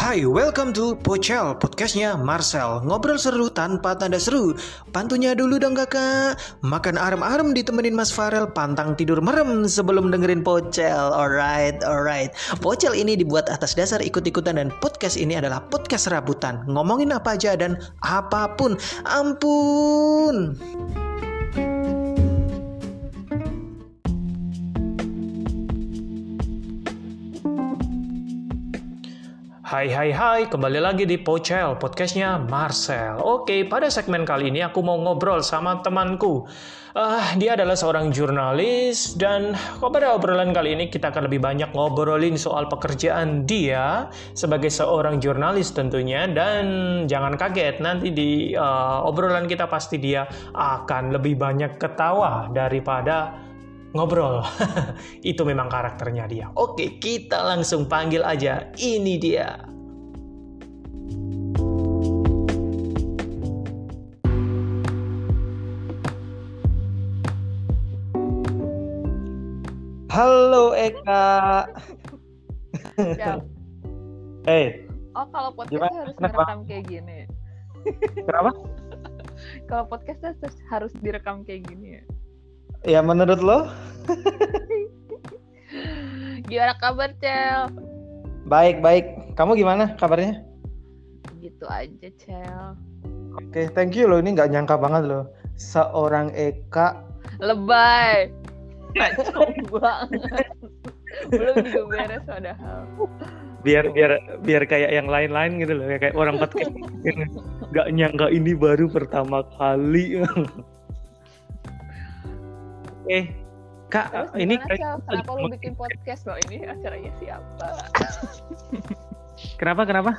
Hai, welcome to Pocel, podcastnya Marcel. Ngobrol seru tanpa tanda seru. Pantunya dulu dong kakak. Makan arem-arem ditemenin Mas Farel Pantang tidur merem sebelum dengerin Pocel. Alright, alright. Pocel ini dibuat atas dasar ikut-ikutan Dan podcast ini adalah podcast rabutan Ngomongin apa aja dan apa pun. Ampun Hai hai hai, kembali lagi di Pocel, podcastnya Marcel. Oke, pada segmen kali ini aku mau ngobrol sama temanku. Uh, dia adalah seorang jurnalis dan pada obrolan kali ini kita akan lebih banyak ngobrolin soal pekerjaan dia sebagai seorang jurnalis tentunya dan jangan kaget nanti di uh, obrolan kita pasti dia akan lebih banyak ketawa daripada ngobrol. Itu memang karakternya dia. Oke, kita langsung panggil aja. Ini dia. Halo Eka. Hey, Oh kalau podcast Gimana? harus Kenapa? direkam kayak gini. kenapa? Kalau podcast harus harus direkam kayak gini ya. Ya menurut lo? Gimana kabar Cel? Baik, baik. Kamu gimana kabarnya? Gitu aja Cel. Oke, thank you loh. Ini nggak nyangka banget loh. Seorang Eka Lebay. Kacau banget. Belum juga beres padahal. biar biar biar kayak yang lain-lain gitu loh kayak orang podcast nggak nyangka ini baru pertama kali eh kak Terus ini? Kenapa lu bikin podcast loh ini acaranya siapa? kenapa kenapa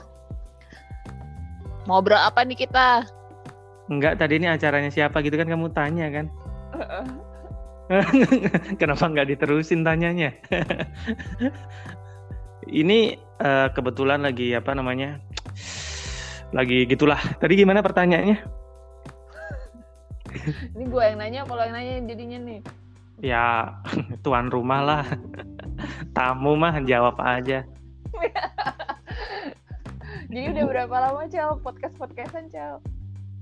Ngobrol apa nih kita? Enggak tadi ini acaranya siapa gitu kan kamu tanya kan kenapa nggak diterusin tanyanya ini eh, kebetulan lagi apa namanya lagi gitulah tadi gimana pertanyaannya Ini gue yang nanya, kalau yang nanya jadinya nih. Ya tuan rumah lah. Tamu mah jawab aja. Jadi udah berapa lama Cel? Podcast podcastan Cel?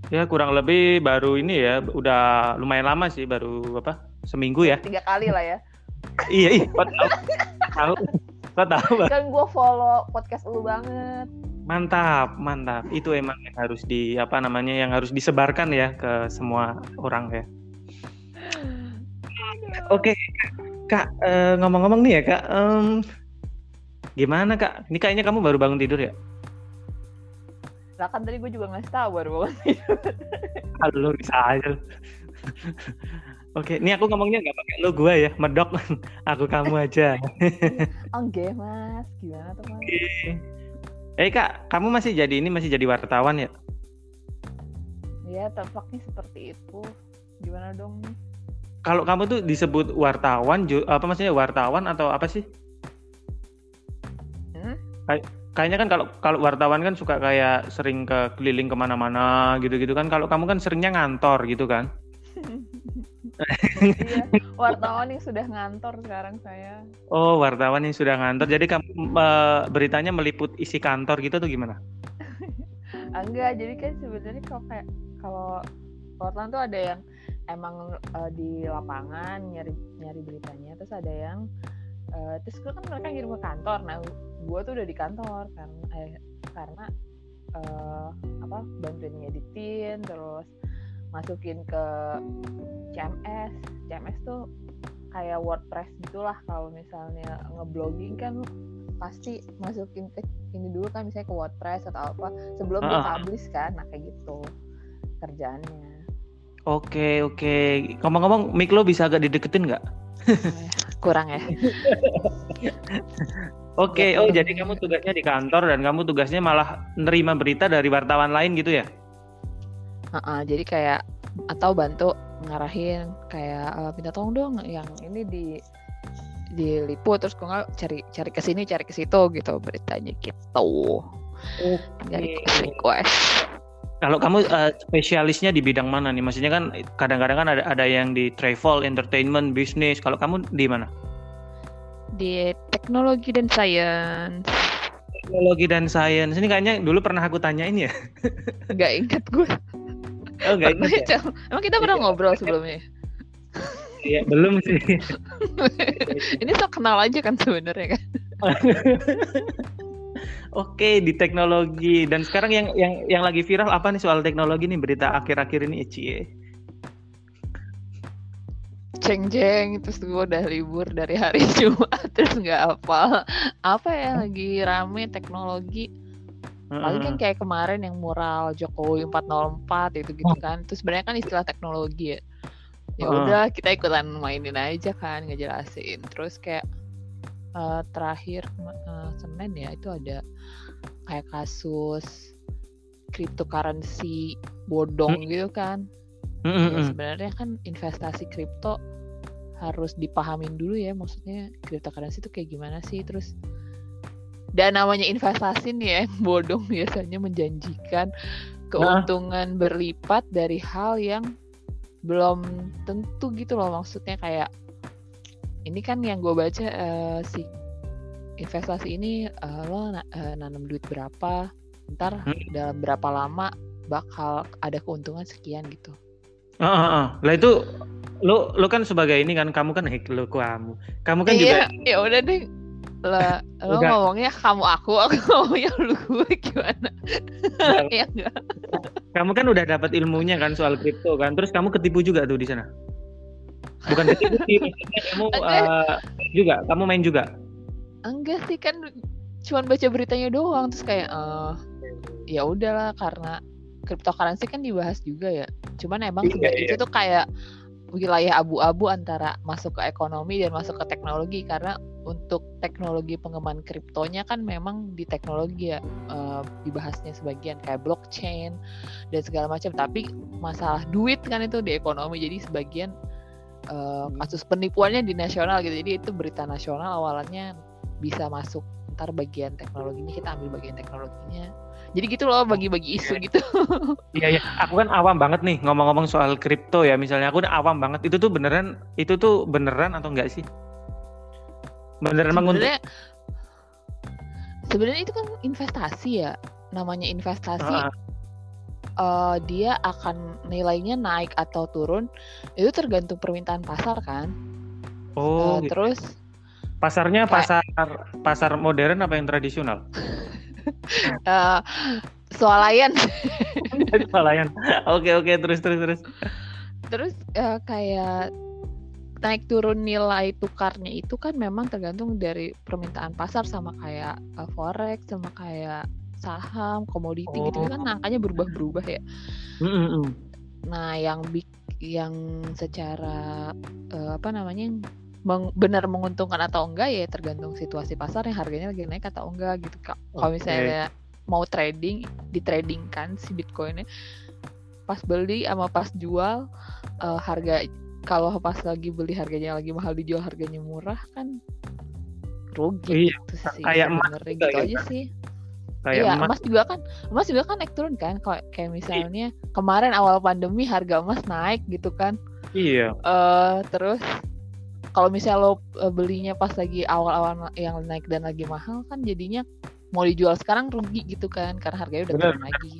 ya kurang lebih baru ini ya. Udah lumayan lama sih baru apa? Seminggu ya. Tiga kali lah ya. iya iya kok tahu? Tahu. Kok tahu Bang? kan gue follow podcast lu banget. Mantap mantap. Itu emang yang harus di apa namanya yang harus disebarkan ya ke semua orang ya oke kak eh, ngomong-ngomong nih ya kak em, gimana kak? Ini kayaknya kamu baru bangun tidur ya? Lah kan tadi gue juga ngasih tahu baru banget Halo bisa aja. Oke, ini aku ngomongnya nggak pakai lo gue ya, medok. aku kamu aja. Oke mas. Gimana tuh mas? Eh kak, kamu masih jadi ini masih jadi wartawan ya? ya tampaknya seperti itu. Gimana dong nih Kalau kamu tuh disebut wartawan, apa maksudnya wartawan atau apa sih? Hmm? Kayaknya kan kalau kalau wartawan kan suka kayak sering ke keliling ke mana-mana gitu-gitu kan. Kalau kamu kan seringnya ngantor gitu kan? iya wartawan yang sudah ngantor sekarang saya Oh wartawan yang sudah ngantor. Jadi kamu eh, beritanya meliput isi kantor gitu tuh gimana? Enggak jadi kan sebenarnya kalau kayak kalau wartawan tuh ada yang emang eh, di lapangan nyari nyari beritanya terus ada yang eh, terus kan mereka ngirim ke kantor. Nah gue tuh udah di kantor karena eh, karena eh, apa bantuin ngeditin terus masukin ke CMS CMS tuh kayak WordPress gitulah kalau misalnya ngeblogging kan pasti masukin ke ini dulu kan misalnya ke WordPress atau apa sebelum Ah. dipublish kan nah kayak gitu kerjaannya Oke oke. Ngomong-ngomong, mic lo bisa agak dideketin nggak? kurang ya Oke. Oh jadi kamu tugasnya di kantor dan kamu tugasnya malah nerima berita dari wartawan lain gitu ya? Heeh, jadi kayak atau bantu ngarahin kayak eh, minta tolong dong yang ini di diliput terus kok nggak cari cari ke sini cari ke situ gitu beritanya gitu dari request Kalau kamu eh, spesialisnya di bidang mana nih? Maksudnya kan kadang-kadang kan ada ada yang di travel, entertainment, bisnis. Kalau kamu di mana? di teknologi dan science teknologi dan sains ini kayaknya dulu pernah aku tanyain ya. Gak inget gue. Oh, gak inget. Ya? Emang kita pernah ngobrol sebelumnya? Iya, belum sih. ini so kenal aja kan sebenarnya kan. Oke di teknologi. Dan sekarang yang yang yang lagi viral apa nih soal teknologi nih? Berita akhir-akhir ini Cie? Ceng jeng terus gue udah libur dari hari Jumat terus nggak apa. Apa ya lagi rame teknologi. Paling kan kayak kemarin yang mural Jokowi 404 itu gitu kan. Terus sebenarnya kan istilah teknologi ya. Ya udah kita ikutan mainin aja kan ngejelasin. Terus kayak uh, terakhir uh, Senin ya itu ada kayak kasus cryptocurrency bodong hmm. gitu kan. Hmm, hmm, ya, sebenarnya kan investasi kripto harus dipahamin dulu ya maksudnya cryptocurrency itu kayak gimana sih terus dan namanya investasi nih ya bodong biasanya menjanjikan keuntungan nah. berlipat dari hal yang belum tentu gitu loh maksudnya kayak ini kan yang gue baca uh, si investasi ini uh, lo na uh, nanam duit berapa ntar hmm. dalam berapa lama bakal ada keuntungan sekian gitu. Ah, uh, uh, uh. lah itu lo lo kan sebagai ini kan kamu kan hek lo kamu kamu kan iya, juga ya udah deh lah lo udah. ngomongnya kamu aku aku ngomongnya lu gue gimana ya enggak kamu kan udah dapat ilmunya kan soal kripto kan terus kamu ketipu juga tuh di sana bukan sih kamu uh, juga kamu main juga? Enggak sih kan cuman baca beritanya doang terus kayak uh, ya udahlah karena cryptocurrency kan dibahas juga ya. Cuman emang iya, iya. itu tuh kayak wilayah abu-abu antara masuk ke ekonomi dan masuk ke teknologi karena untuk teknologi pengembangan kriptonya kan memang di teknologi ya uh, dibahasnya sebagian kayak blockchain dan segala macam. Tapi masalah duit kan itu di ekonomi jadi sebagian uh, kasus penipuannya di nasional gitu. Jadi itu berita nasional awalnya bisa masuk ntar bagian teknologinya kita ambil bagian teknologinya. Jadi gitu loh bagi-bagi isu gitu. Iya iya. Aku kan awam banget nih ngomong-ngomong soal kripto ya misalnya. Aku udah awam banget. Itu tuh beneran itu tuh beneran atau enggak sih? Beneran sebenarnya sebenarnya itu kan investasi ya. Namanya investasi uh uh, dia akan nilainya naik atau turun itu tergantung permintaan pasar kan. Oh. Uh, gitu. Terus pasarnya kayak, pasar pasar modern apa yang tradisional? uh, swalayan. swalayan. Oke oke terus terus terus. Terus uh, kayak naik turun nilai tukarnya itu kan memang tergantung dari permintaan pasar sama kayak uh, forex sama kayak saham, komoditi oh. gitu kan angkanya berubah-berubah ya. Mm -hmm. Nah, yang big yang secara uh, apa namanya meng, benar menguntungkan atau enggak ya tergantung situasi pasar yang harganya lagi naik atau enggak gitu kak. Okay. Kalau misalnya mau trading, di trading kan si bitcoinnya pas beli sama pas jual uh, harga kalau pas lagi beli harganya lagi mahal dijual harganya murah kan rugi iya, gitu sih kayak emas gitu ya, aja sih kayak iya, emas. emas juga kan emas juga kan naik turun kan kayak kayak misalnya iya. kemarin awal pandemi harga emas naik gitu kan. Iya. Uh, terus kalau misalnya lo uh, belinya pas lagi awal-awal yang naik dan lagi mahal kan jadinya mau dijual sekarang rugi gitu kan karena harganya udah turun lagi.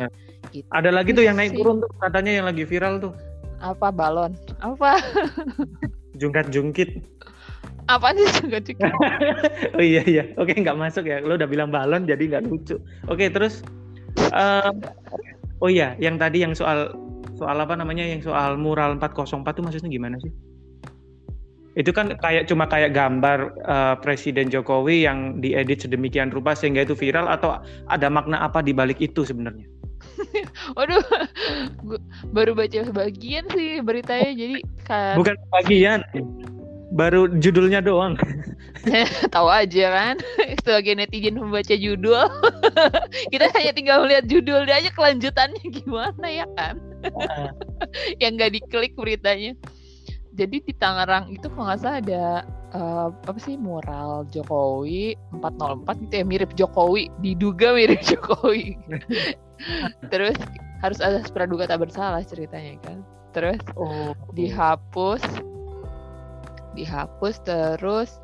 gitu. ada lagi tuh yang naik turun tuh katanya yang lagi viral tuh. Apa balon? Apa? Jungkat jungkit apa sih juga oh iya iya. Oke nggak masuk ya. Lo udah bilang balon jadi nggak lucu. Oke terus uh, oh iya yang tadi yang soal soal apa namanya yang soal mural 404 itu maksudnya gimana sih? Itu kan kayak cuma kayak gambar uh, Presiden Jokowi yang diedit sedemikian rupa sehingga itu viral atau ada makna apa di balik itu sebenarnya? Waduh, baru baca sebagian sih beritanya jadi kan. Bukan bagian, baru judulnya doang. Tahu aja kan, sebagai netizen membaca judul, kita hanya tinggal melihat judulnya aja kelanjutannya gimana ya kan, yang nggak diklik beritanya. Jadi di Tangerang itu kalau nggak salah ada uh, apa sih mural Jokowi 404 gitu ya mirip Jokowi, diduga mirip Jokowi. Terus harus ada praduga tak bersalah ceritanya kan. Terus oh. dihapus dihapus terus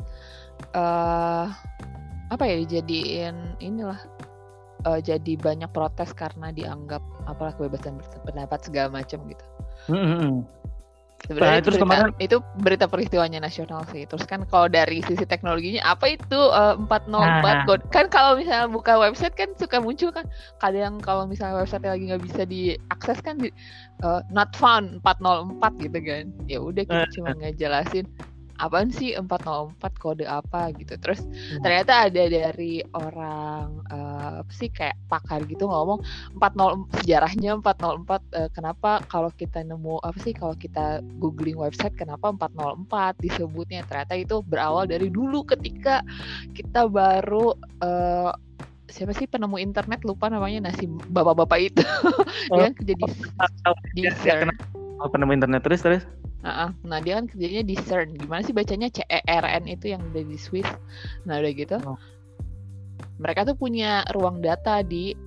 uh, apa ya dijadiin inilah uh, jadi banyak protes karena dianggap apalah kebebasan berpendapat segala macam gitu. Mm-hmm. Sebenarnya nah, itu, berita, kemarin... itu berita peristiwanya nasional sih. Terus kan kalau dari sisi teknologinya apa itu uh, 404 nah. code? Kan kalau misalnya buka website kan suka muncul kan kadang kalau misalnya website lagi nggak bisa diakses kan di, uh, not found 404 gitu kan. Ya udah kita uh, cuma ngejelasin apaan sih 404 kode apa gitu. Terus hmm. ternyata ada dari orang uh, apa sih kayak pakar gitu ngomong 40 sejarahnya 404 uh, kenapa kalau kita nemu apa sih kalau kita googling website kenapa 404 disebutnya. Ternyata itu berawal dari dulu ketika kita baru uh, siapa sih penemu internet lupa namanya nasi bapak-bapak itu. Oh, yang jadi di oh, penemu internet terus terus Nah, nah dia kan kerjanya di CERN. Gimana sih bacanya C E R N itu yang ada di Swiss. Nah udah gitu. Oh. Mereka tuh punya ruang data di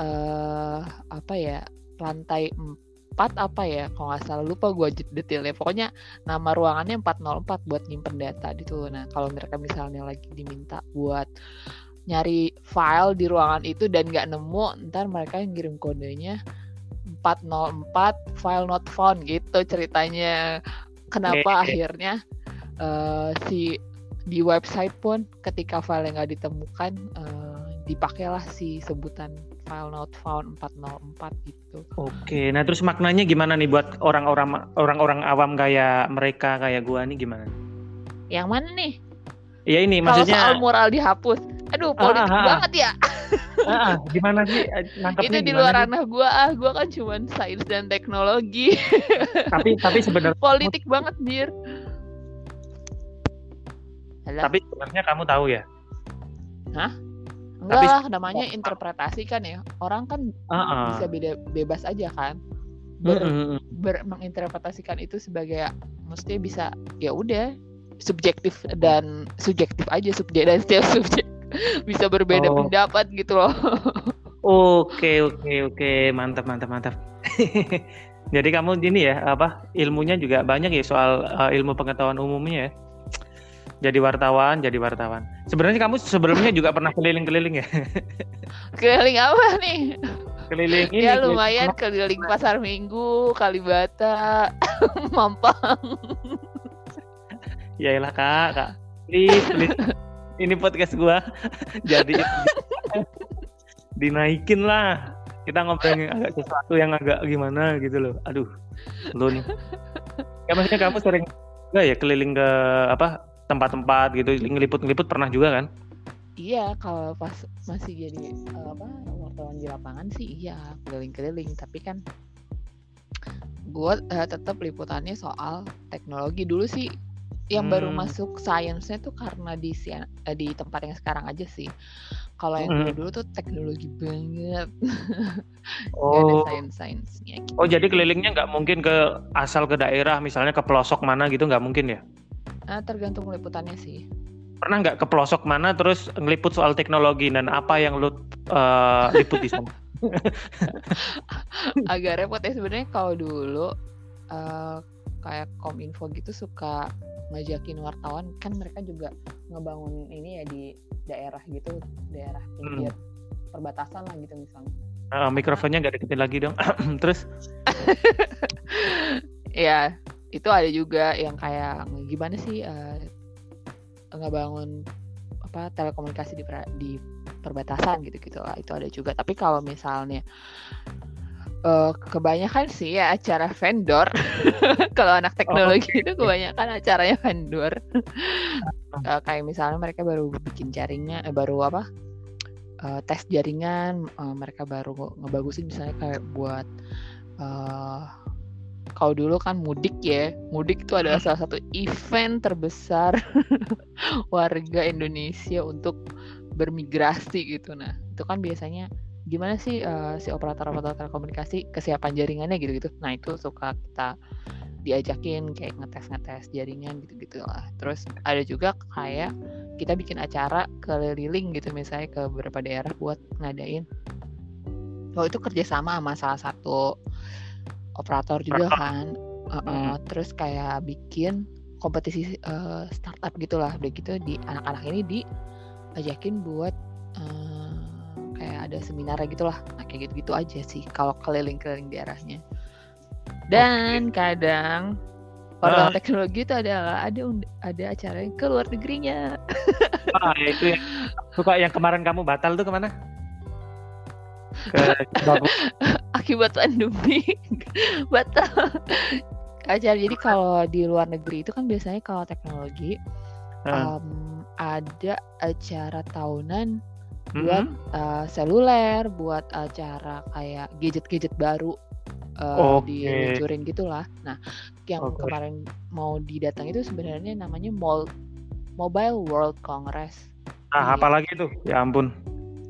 uh, apa ya lantai 4 apa ya kalau nggak salah lupa gue detailnya pokoknya nama ruangannya 404 buat nyimpen data gitu nah kalau mereka misalnya lagi diminta buat nyari file di ruangan itu dan nggak nemu ntar mereka yang kirim kodenya 404 file not found gitu ceritanya kenapa akhirnya uh, si di website pun ketika file yang nggak ditemukan uh, dipakailah si sebutan file not found 404 gitu. Oke, nah terus maknanya gimana nih buat orang-orang orang-orang awam kayak mereka kayak gua nih gimana? Yang mana nih? Ya ini Kalau maksudnya soal moral dihapus. Aduh, politik ah, ah, ah. banget ya. Ah, gimana sih eh, itu di luar ranah gue ah gue kan cuma sains dan teknologi. Tapi tapi sebenarnya politik banget dir tapi sebenarnya kamu tahu ya? Hah? Enggak tapi, namanya interpretasi kan ya. Orang kan uh -uh. bisa beda bebas aja kan. Ber, mm -hmm. ber menginterpretasikan itu sebagai mesti bisa ya udah subjektif dan subjektif aja subjek dan setiap subjek bisa berbeda oh. pendapat gitu loh. Oke oke oke mantap mantap mantap. Jadi kamu gini ya apa ilmunya juga banyak ya soal uh, ilmu pengetahuan umumnya ya. Jadi wartawan, jadi wartawan. Sebenarnya kamu sebelumnya juga pernah keliling-keliling ya? keliling apa nih? Keliling ini. Ya lumayan keliling pasar Minggu, Kalibata, Mampang. Ya elah kak, kak. Please, please ini podcast gua. Jadi dinaikin lah. Kita ngobrolin agak sesuatu yang agak gimana gitu loh. Aduh lo nih. Ya maksudnya kamu sering enggak ya keliling ke apa tempat-tempat gitu ngeliput-ngeliput pernah juga kan? Iya kalau pas masih jadi apa wartawan di lapangan sih iya keliling-keliling. Tapi kan gue uh, tetap liputannya soal teknologi. Dulu sih yang hmm. baru masuk sainsnya tuh karena di uh, di tempat yang sekarang aja sih. Kalau yang dulu dulu tuh teknologi banget. oh. Gak ada. Gitu. Oh jadi kelilingnya nggak mungkin ke asal ke daerah, misalnya ke pelosok mana gitu nggak mungkin ya? Nah, tergantung liputannya sih. Pernah nggak ke pelosok mana terus ngeliput soal teknologi dan apa yang lu uh, liput di sana? Agak repot ya sebenarnya kalau dulu uh, kayak kominfo gitu suka ngajakin wartawan. Kan mereka juga ngebangun ini ya di daerah gitu daerah pinggir hmm. perbatasan lah gitu misalnya. Uh, mikrofonnya nggak deketin lagi dong. Terus? Ya itu ada juga yang kayak gimana sih uh, ngebangun apa telekomunikasi di di perbatasan gitu gitu lah itu ada juga. Tapi kalau misalnya uh, kebanyakan sih ya acara vendor. Kalau anak teknologi oh, okay. itu kebanyakan acaranya vendor. uh, kayak misalnya mereka baru bikin jaringnya, eh, baru apa? Uh, tes jaringan, uh, mereka baru ngebagusin misalnya kayak buat uh, kalau dulu kan mudik ya, mudik itu adalah salah satu event terbesar warga Indonesia untuk bermigrasi gitu. Nah, itu kan biasanya gimana sih uh, si operator-operator telekomunikasi kesiapan jaringannya gitu-gitu. Nah itu suka kita diajakin kayak ngetes-ngetes jaringan gitu-gitu lah. Terus ada juga kayak kita bikin acara keliling gitu misalnya ke beberapa daerah buat ngadain. Oh itu kerjasama sama salah satu operator juga kan. Uh, uh, hmm. Terus kayak bikin kompetisi uh, startup gitulah. Udah gitu di anak-anak ini diajakin buat uh, kayak ada seminarnya gitulah. Nah, kayak gitu-gitu aja sih kalau keliling-keliling daerahnya. Dan okay. kadang orang uh. teknologi itu adalah ada ada acara yang ke luar negerinya. Ah itu yang suka yang kemarin kamu batal tuh ke mana? Ke akibat pandemi. Batal. Acara jadi kalau di luar negeri itu kan biasanya kalau teknologi um, ada acara tahunan buat mm -hmm. uh, seluler, buat acara kayak gadget-gadget baru uh, okay. diluncurin gitulah. Nah, yang okay. kemarin mau didatang itu sebenarnya namanya Mol Mobile World Congress. Ah, apalagi itu? Ya ampun.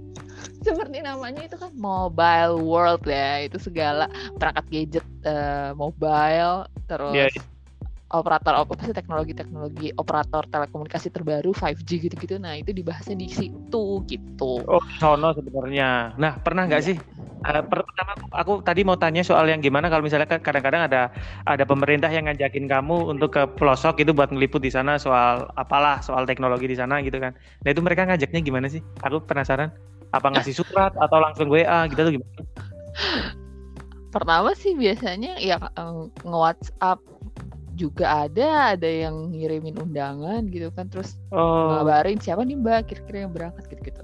Seperti namanya itu kan Mobile World ya, itu segala perangkat gadget uh, mobile terus yeah, yeah operator apa sih teknologi-teknologi operator telekomunikasi terbaru 5G gitu-gitu. Nah, itu dibahasnya di situ gitu. Oh, sono sebenarnya. Nah, pernah nggak yeah. sih uh, pertama aku tadi mau tanya soal yang gimana kalau misalnya kan kadang-kadang ada ada pemerintah yang ngajakin kamu untuk ke pelosok itu buat ngeliput di sana soal apalah soal teknologi di sana gitu kan. Nah, itu mereka ngajaknya gimana sih? Aku penasaran. Apa ngasih surat atau langsung WA gitu tuh gimana? Pertama sih biasanya ya nge-WhatsApp juga ada ada yang ngirimin undangan gitu kan terus oh. ngabarin siapa nih mbak kira-kira yang berangkat gitu gitu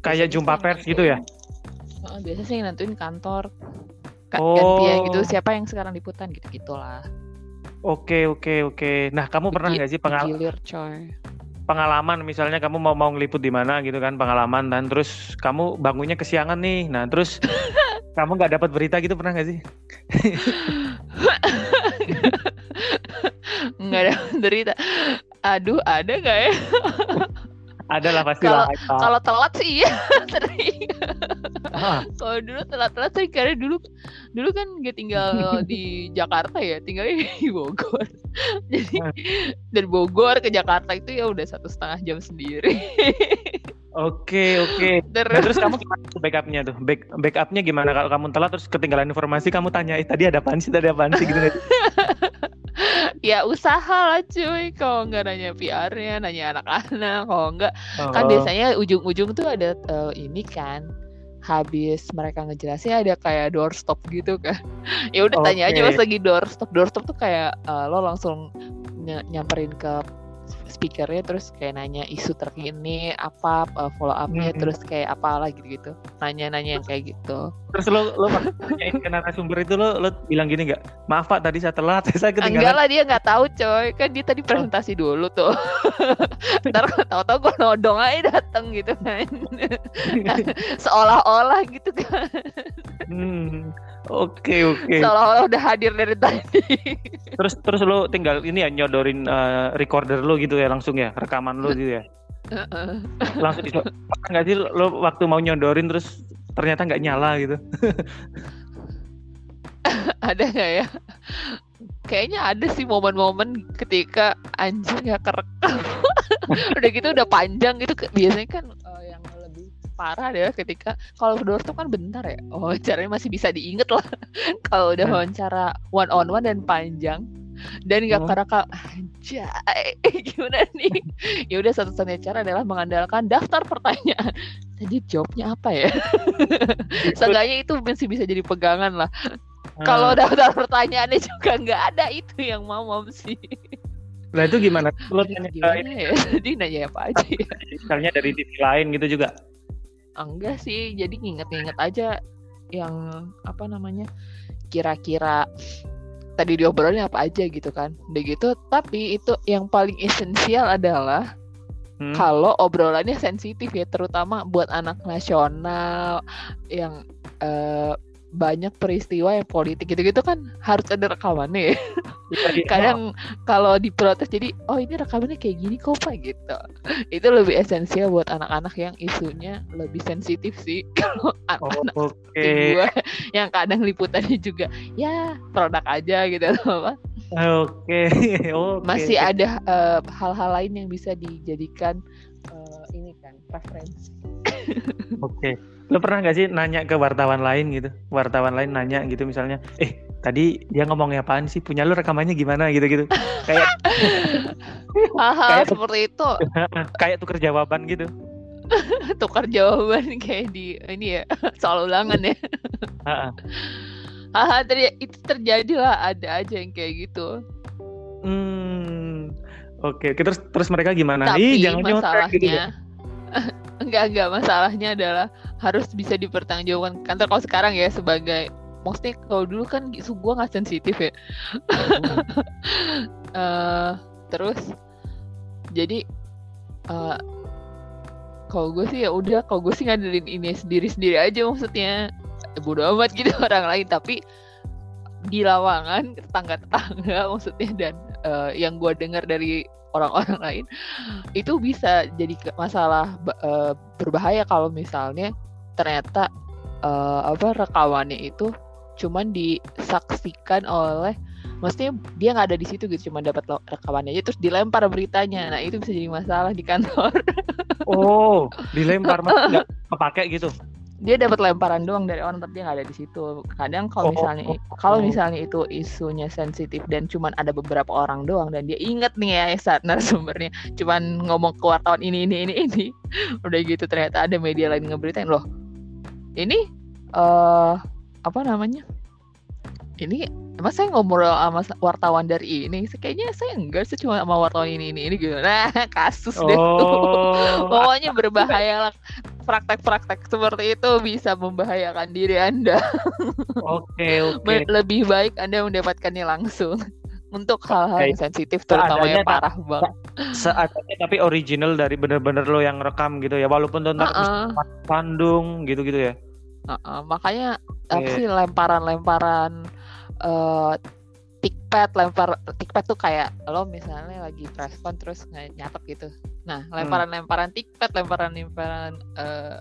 kayak jumpa pers gitu ya? Uh, biasa sih nentuin kantor oh. gantian gitu siapa yang sekarang liputan gitu gitulah oke oke oke. Nah kamu pernah nggak sih pengalaman pengalaman misalnya kamu mau mau ngeliput di mana gitu kan pengalaman dan terus kamu bangunnya kesiangan nih. Nah terus kamu nggak dapat berita gitu pernah nggak sih nggak ada derita. Aduh ada nggak ya? Ada lah pasti kalau kalau telat sih iya. Sering. Ah. kalau dulu telat-telat sih karena dulu dulu kan gak tinggal di Jakarta ya tinggalnya di Bogor. Jadi ah. dari Bogor ke Jakarta itu ya udah satu setengah jam sendiri Oke oke. Terus, nah, terus kamu gimana backupnya tuh? Back backupnya gimana kalau kamu telat terus ketinggalan informasi kamu tanya eh tadi ada apaan sih tadi apaan sih gitu ya usaha lah cuy kalau nggak nanya PR-nya nanya anak-anak kalau nggak oh. kan biasanya ujung-ujung tuh ada uh, ini kan habis mereka ngejelasin ada kayak doorstop gitu kan ya udah okay. tanya aja pas lagi doorstop doorstop tuh kayak uh, lo langsung ny nyamperin ke speakernya terus kayak nanya isu terkini apa uh, follow upnya hmm. terus kayak apa lagi gitu nanya-nanya yang kayak gitu. Terus lo lo nanyain ke narasumber itu lo lo bilang gini nggak? Maaf pak tadi saya telat saya ketinggalan. Enggak lah dia nggak tahu coy. Kan dia tadi presentasi dulu tuh. Ntar tahu-tahu gue nodong aja dateng gitu kan. Seolah-olah gitu kan. Hmm. Oke oke. Seolah-olah udah hadir dari tadi. terus terus lo tinggal ini ya nyodorin uh, recorder lo gitu ya langsung ya rekaman lo gitu ya. langsung itu nggak sih lo waktu mau nyodorin terus ternyata nggak nyala gitu. ada nggak ya? Kayaknya ada sih momen-momen ketika anjing nggak kerekam. udah gitu udah panjang gitu biasanya kan parah deh ketika kalau tuh kan bentar ya oh caranya masih bisa diinget lah kalau udah hmm. wawancara one on one dan panjang dan nggak hmm. karena aja gimana nih ya udah satu-satunya cara adalah mengandalkan daftar pertanyaan tadi jawabnya apa ya seenggaknya itu masih bisa jadi pegangan lah hmm. kalau daftar pertanyaannya juga nggak ada itu yang mau sih Nah itu gimana? Lo tanya gimana ya? Jadi nanya apa aja ya? Misalnya dari TV lain gitu juga? Enggak sih jadi nginget-nginget aja yang apa namanya kira-kira tadi diobrolin apa aja gitu kan udah gitu tapi itu yang paling esensial adalah hmm. kalau obrolannya sensitif ya terutama buat anak nasional yang uh, banyak peristiwa yang politik gitu-gitu kan harus ada rekamannya ya. Iya, iya. Kadang kalau diprotes jadi oh ini rekamannya kayak gini kok pak gitu. Itu lebih esensial buat anak-anak yang isunya lebih sensitif sih kalau anak-anak oh, okay. gue yang kadang liputannya juga ya produk aja gitu apa. Oke. Okay. okay. Masih ada hal eh, hal-hal lain yang bisa dijadikan uh, ini kan preferensi. Oke. Okay lo pernah gak sih nanya ke wartawan lain gitu wartawan lain nanya gitu misalnya eh tadi dia ngomongnya apaan sih punya lo rekamannya gimana gitu gitu kayak kayak seperti itu kayak tuker jawaban gitu tukar jawaban kayak di ini ya soal ulangan ya Ah, ah. Haha, ter- itu terjadi lah ada aja yang kayak gitu Hmm. Oke, oke. terus terus mereka gimana? tapi Ih, jangan gitu ya. enggak enggak. Masalahnya adalah harus bisa dipertanggungjawabkan. Kantor kalau sekarang ya sebagai maksudnya kalau dulu kan isu gue nggak sensitif ya. Eh, terus jadi eh kalau gue sih ya udah kalau gue sih ngandelin ini sendiri sendiri aja maksudnya. Bodo amat gitu orang lain. Tapi di lawangan tetangga tetangga maksudnya dan eh, yang gue dengar dari orang-orang lain itu bisa jadi masalah eh, berbahaya kalau misalnya ternyata eh, apa rekamannya itu cuman disaksikan oleh maksudnya dia nggak ada di situ gitu cuma dapat rekamannya aja terus dilempar beritanya nah itu bisa jadi masalah di kantor Oh, dilempar nggak kepake gitu. Dia dapat lemparan doang dari orang tapi dia nggak ada di situ. Kadang Oh, kalau misalnya oh, kalau oh. misalnya itu isunya sensitif dan cuman ada beberapa orang doang dan dia inget nih ya saat narasumbernya cuman ngomong ke wartawan ini ini ini ini. Udah gitu ternyata ada media lain ngeberitain loh ini eh apa namanya? Ini emang saya ngobrol sama sa- wartawan dari ini? Kayaknya saya enggak sih cuma sama wartawan ini ini ini gitu. Nah kasus deh tuh. Oh, Pokoknya berbahaya lah. Praktek-praktek seperti itu bisa membahayakan diri Anda. oke oke. Me- Lebih baik Anda mendapatkannya langsung. Untuk hal-hal yang sensitif terutama yang parah banget. Seadanya tapi original dari bener-bener lo yang rekam gitu ya, walaupun tuh ntar Heeh, Bandung gitu-gitu ya. heeh. Makanya apa Oke. sih lemparan-lemparan eh tikpad lempar tikpad tuh kayak lo misalnya lagi preskon terus nge- nyatet gitu. Nah, lemparan-lemparan tikpad, lemparan-lemparan eh,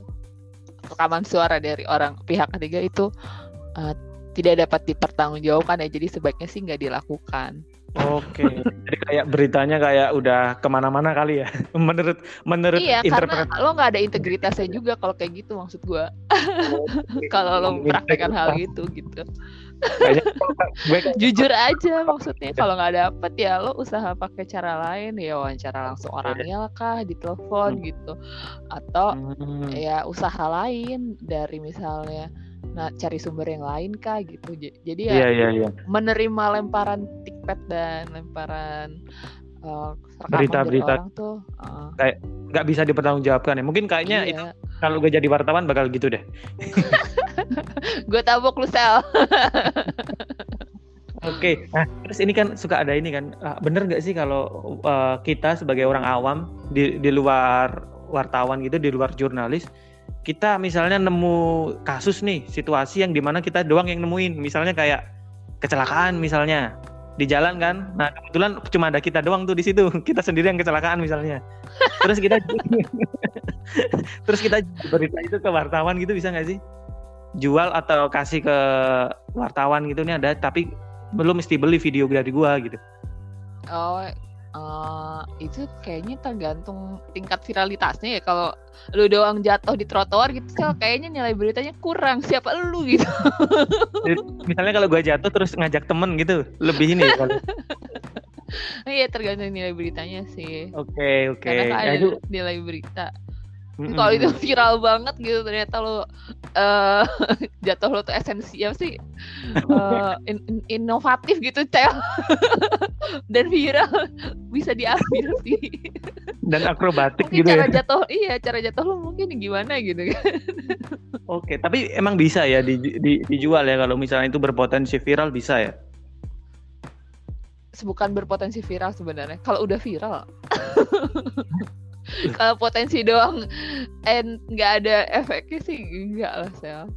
rekaman suara dari orang pihak ketiga itu eh, tidak dapat dipertanggungjawabkan ya. Jadi sebaiknya sih nggak dilakukan. Oke. Jadi kayak beritanya kayak udah ke mana-mana kali ya. menurut menurut iya, karena interpretasi. lo nggak ada integritasnya juga kalau kayak gitu maksud gua. kalau lo mempraktekkan hal itu gitu. Kayaknya gue kayak- Jujur aja maksudnya kalau nggak dapet ya lo usaha pakai cara lain ya wawancara langsung orangnya lah kah, ditelepon Hmm. gitu. Atau Hmm. ya usaha lain dari misalnya nah cari sumber yang lain kah gitu jadi ya Iya iya iya. menerima lemparan tikpet dan lemparan uh, dari Berita-berita. orang tuh uh, Nggak bisa dipertanggungjawabkan ya. Mungkin kayaknya itu iya. kalau gue jadi wartawan bakal gitu deh. gue tabok lu sel. Oke, nah terus ini kan suka ada ini kan, ah, bener nggak sih kalau uh, kita sebagai orang awam di di luar wartawan gitu, di luar jurnalis, kita misalnya nemu kasus nih, situasi yang di mana kita doang yang nemuin, misalnya kayak kecelakaan misalnya di jalan kan, nah kebetulan cuma ada kita doang tuh di situ, kita sendiri yang kecelakaan misalnya, terus kita terus kita berita itu ke wartawan gitu bisa nggak sih? Jual atau kasih ke wartawan gitu nih ada, tapi belum mesti beli video dari gua gitu. oh uh, itu kayaknya tergantung tingkat viralitasnya ya kalau lu doang jatuh di trotoar gitu Sel, kayaknya nilai beritanya kurang siapa lu gitu Misalnya kalau gua jatuh terus ngajak temen gitu, lebih ini ya kali. iya tergantung nilai beritanya sih Oke oke. karena kan Ya, ada itu nilai berita mm-mm. kalau itu viral banget gitu ternyata lo eh jatuh lo tuh esensial sih eh, in- in- inovatif gitu cel dan viral bisa diambil sih dan akrobatik mungkin gitu cara ya. jatuh iya cara jatuh lo mungkin gimana gitu kan Oke, tapi emang bisa ya di, di- dijual ya kalau misalnya itu berpotensi viral bisa ya. bukan berpotensi viral sebenarnya kalau udah viral kalau potensi doang and nggak ada efeknya sih enggak lah sel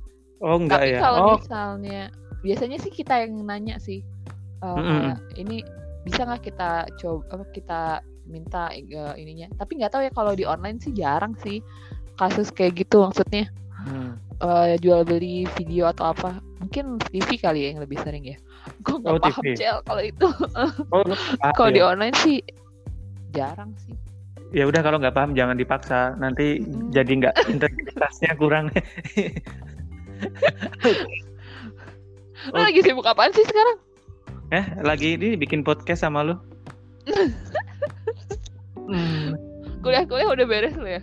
Oh enggak Tapi ya. kalau Oh misalnya biasanya sih kita yang nanya sih eh, Mm-mm. kayak, ini bisa nggak kita coba apa kita minta eh, ininya. Tapi nggak tahu ya kalau di online sih jarang sih kasus kayak gitu maksudnya hmm. eh, jual beli video atau apa. Mungkin TV kali ya yang lebih sering ya. Gue nggak Oh, paham TV. cel kalau itu. Oh, kalau ya? di online sih jarang sih. Ya udah kalau nggak paham jangan dipaksa nanti Mm-mm. jadi nggak integritasnya kurang Lo lagi sibuk apaan sih sekarang? eh lagi ini bikin podcast sama lu hmm. Kuliah-kuliah udah beres lo ya?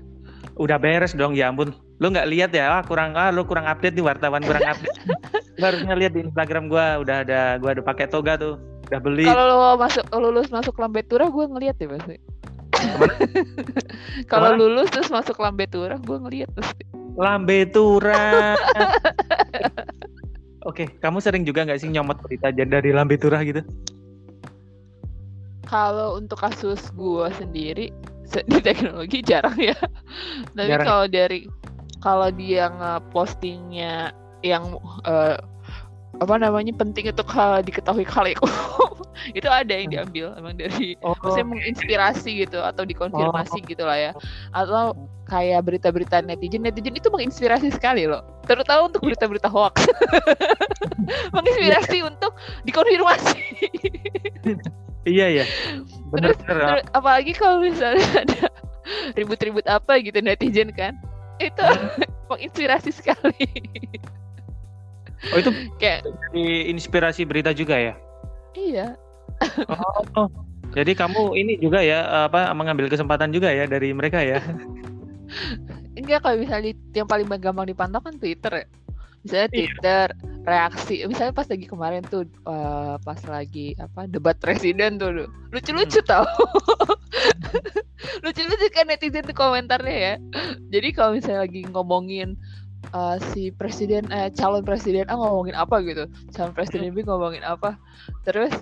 Udah beres dong, ya ampun. Lu nggak lihat ya? Ah, kurang ah, lu kurang update nih wartawan kurang update. Lu harusnya lihat di Instagram gua udah ada gua ada pakai toga tuh. Udah beli. Kalau lo masuk lulus masuk Lambetura gue ngeliat ya pasti. Kalau lulus terus masuk Lambetura gue ngeliat pasti. Lambetura. Oke, kamu sering juga nggak sih nyomot berita aja dari Lambetura gitu? Kalau untuk kasus gue sendiri se- di teknologi jarang ya. Tapi Jarang. kalau dari kalau dia nge-postingnya yang eh, apa namanya penting untuk hal diketahui kali itu ada yang diambil emang dari Oh, maksudnya menginspirasi gitu atau dikonfirmasi gitu lah ya. Atau kayak berita-berita netizen netizen itu menginspirasi sekali loh. Terutama untuk berita-berita hoax. Menginspirasi untuk dikonfirmasi. Iya ya. Bener Terus-. Terus, apalagi kalau misalnya ada ribut-ribut apa gitu netizen kan itu menginspirasi sekali. Oh itu kayak inspirasi berita juga ya? iya Oh, jadi kamu ini juga ya apa mengambil kesempatan juga ya dari mereka ya? enggak kalau misalnya yang paling gampang dipantau kan Twitter ya. Misalnya Iya. Twitter reaksi misalnya pas lagi kemarin tuh eh, pas lagi apa debat presiden tuh lucu-lucu tau. Lucu-lucu kan netizen tuh komentarnya ya. Jadi kalau misalnya lagi ngomongin eh, si presiden eh calon presiden A ngomongin apa? gitu. Calon presiden B ngomongin apa? Terus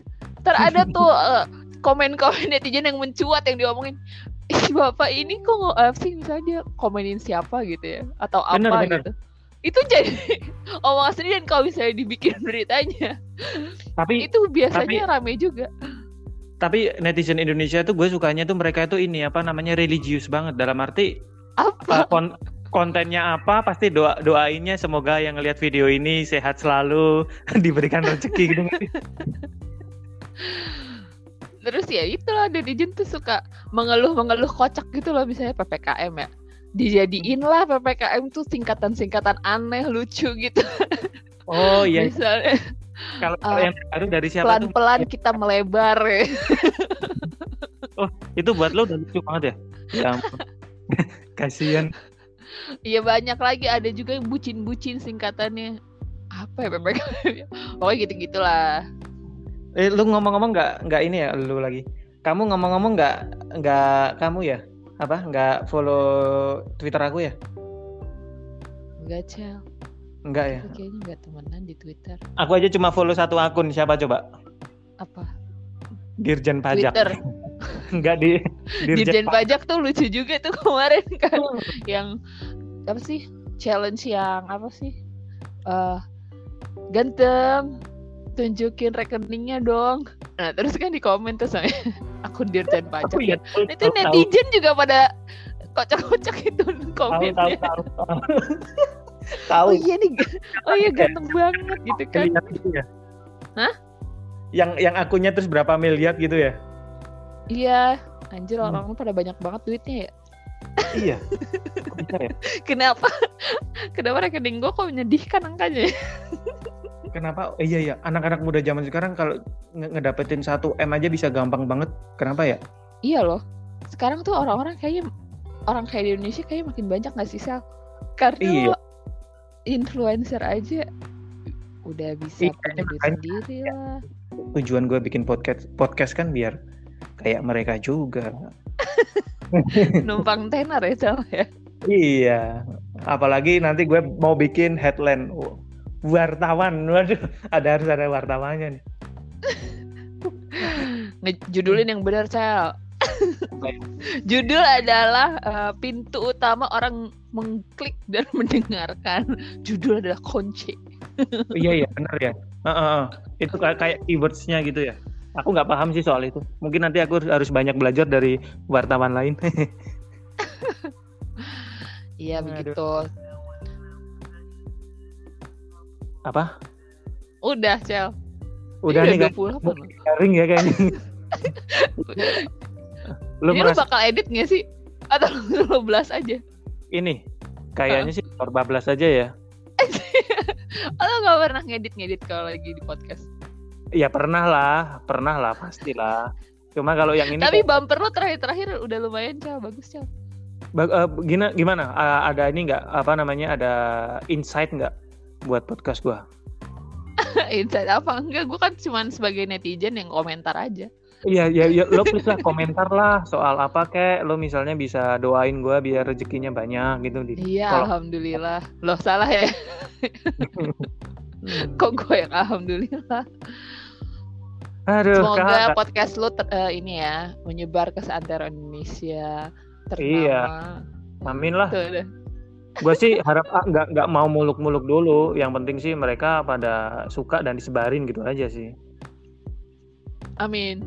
ntar ada tuh eh, komen-komen netizen yang mencuat yang diomongin ih bapak ini kok apa sih? Misalnya dia komenin siapa gitu ya atau apa Bener, bener. gitu. Itu jadi omongan sendiri dan kalau misalnya dibikin beritanya Tapi itu biasanya rame juga. tapi netizen Indonesia tuh gue sukanya tuh mereka tuh ini apa namanya religius banget. Dalam arti apa? uh, kon- kontennya apa pasti doa doainnya semoga yang ngelihat video ini sehat selalu diberikan rezeki gitu terus ya itulah netizen tuh suka mengeluh-mengeluh kocak gitu loh misalnya PPKM ya. Dijadiin lah PPKM tuh singkatan-singkatan aneh lucu gitu. Oh iya. Misalnya kalau Uh, yang baru dari siapa tuh? pelan-pelan kita melebar ya. itu buat lo udah lucu banget ya? Ya ampun. kasihan Iya banyak lagi. Ada juga yang bucin-bucin singkatannya. Apa ya PPKM ya? pokoknya gitu-gitulah eh lu ngomong-ngomong nggak nggak ini ya lu lagi. Kamu ngomong-ngomong nggak nggak kamu ya? Apa nggak follow Twitter aku ya? Enggak cel. Enggak ya? Aku kayaknya nggak temenan di Twitter. Aku aja cuma follow satu akun siapa coba? Apa? Dirjen Pajak. Twitter. Nggak di Dirjen Pajak tuh lucu juga tuh kemarin kan. Yang apa sih? Challenge yang apa sih? Eh ganteng tunjukin rekeningnya dong nah terus kan di komen tuh sama akun Dirjen Pajak ya itu tahu, tahu, netizen juga pada kocak-kocak itu komennya tahu, tahu, tahu. Tahu. oh iya nih oh iya ganteng banget gitu kan gitu ya? Hah? Yang yang akunnya terus berapa miliar gitu ya? iya anjir Hmm. orang pada banyak banget duitnya ya iya. Bisa ya? kenapa kenapa rekening gue kok menyedihkan angkanya Kenapa? Oh, iya iya, anak-anak muda zaman sekarang kalau nge- ngedapetin 1 M aja bisa gampang banget. Kenapa ya? iya loh sekarang tuh orang-orang kayaknya orang kayak di Indonesia kayaknya makin banyak gak sih Sal karena Iya. influencer aja udah bisa Iya, punya duit sendiri lah Tujuan gue bikin podcast podcast kan biar kayak mereka juga. numpang tenar ya Sal ya Iya. Apalagi nanti gue mau bikin headline Oh, wartawan. Waduh, ada harus ada wartawannya nih. ngejudulin yang benar Baik. judul adalah eh, pintu utama orang mengklik dan mendengarkan judul adalah kunci iya iya benar ya. Heeh, heeh. Itu kayak keywordsnya gitu ya. Aku nggak paham sih soal itu. Mungkin nanti aku harus banyak belajar dari wartawan lain. iya Aduh. Apa? udah Cel Udah Ini nih kan 28 loh. garing ya kayaknya. lu Ini lu merasa bakal edit gak sih? Atau lu lu belas aja? ini kayaknya sih nomor 14 aja ya. Atau gak pernah ngedit-ngedit kalau lagi di podcast? Ya pernah lah, pernah lah pastilah. Cuma kalau yang ini Tapi bumper lu terakhir-terakhir udah lumayan Cel, bagus Cel Ba- eh, gina- gimana? A- ada ini nggak apa namanya? Ada insight nggak buat podcast gua? Insight apa enggak? Gue kan cuman sebagai netizen yang komentar aja. Iya, ya, ya, lo please lah komentar lah soal apa kek. Lo misalnya bisa doain gua biar rezekinya banyak gitu. Iya, kalau- alhamdulillah. Loh salah ya? Kok gue yang alhamdulillah? Aduh, Semoga Kak. podcast lu ter- eh, ini ya menyebar ke seantero Indonesia. Ternama. Iya. Amin lah. Tuh. Gue sih harap ah, nggak nggak mau muluk-muluk dulu. Yang penting sih mereka pada suka dan disebarin gitu aja sih. Amin.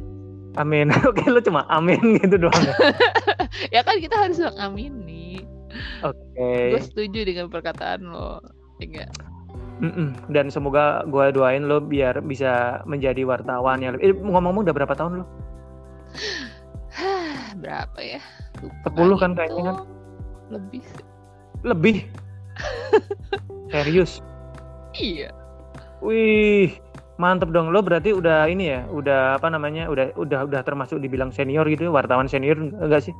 Amin. Oke, lu cuma amin gitu doang. ya? Ya kan kita harus mengamini. Oke. Gue setuju dengan perkataan lo. Ya nggak? Mm-mm. Dan semoga gue doain lo biar bisa menjadi wartawan yang lebih. Eh, ngomong-ngomong udah berapa tahun lo? Hah, berapa ya? Lupa 10 kan itu. kayaknya kan? Lebih. Lebih. Serius. Iya. Wih, mantep dong. Lo berarti udah ini ya, udah apa namanya, udah udah udah termasuk dibilang senior gitu, ya, wartawan senior enggak sih?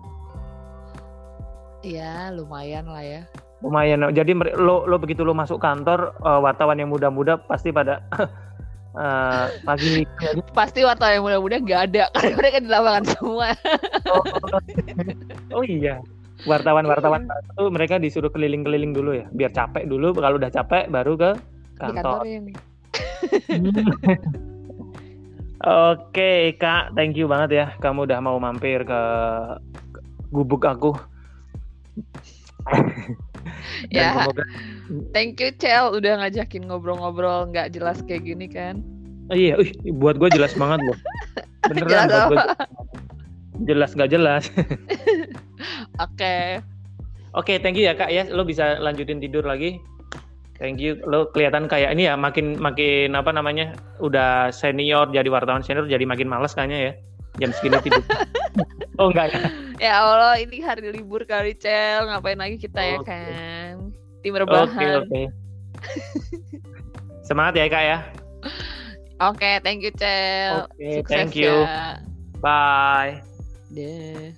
Ya lumayan lah ya. Lumayan. Jadi lo lo begitu lo masuk kantor eh, wartawan yang muda-muda pasti pada eh, pagi Pasti wartawan yang muda-muda nggak ada karena mereka di lapangan semua. oh, oh iya. Wartawan-wartawan itu mereka disuruh keliling-keliling dulu ya, biar capek dulu. Kalau udah capek baru ke Di kantor kantor. Oke, Kak, thank you banget ya. Kamu udah mau mampir ke gubuk aku. Ya. semoga Thank you Cel udah ngajakin ngobrol-ngobrol nggak jelas kayak gini kan. Oh, iya, wih, buat gue jelas banget loh. Beneran Jelas buat gue jelas gak jelas. Oke. Oke, thank you ya Kak ya. Lo bisa lanjutin tidur lagi. Thank you. Lo kelihatan kayak ini ya, makin makin apa namanya? Udah senior jadi wartawan senior jadi makin males kayaknya ya. Jam segini tidur. oh enggak ya. Ya Allah ini hari libur kali Cel ngapain lagi kita ya Oke. kan? Tim Oke, rebahan. oke. Semangat ya Kak ya. Oke, thank you Cel. Oke, Sukses thank you. ya. Bye. Deh.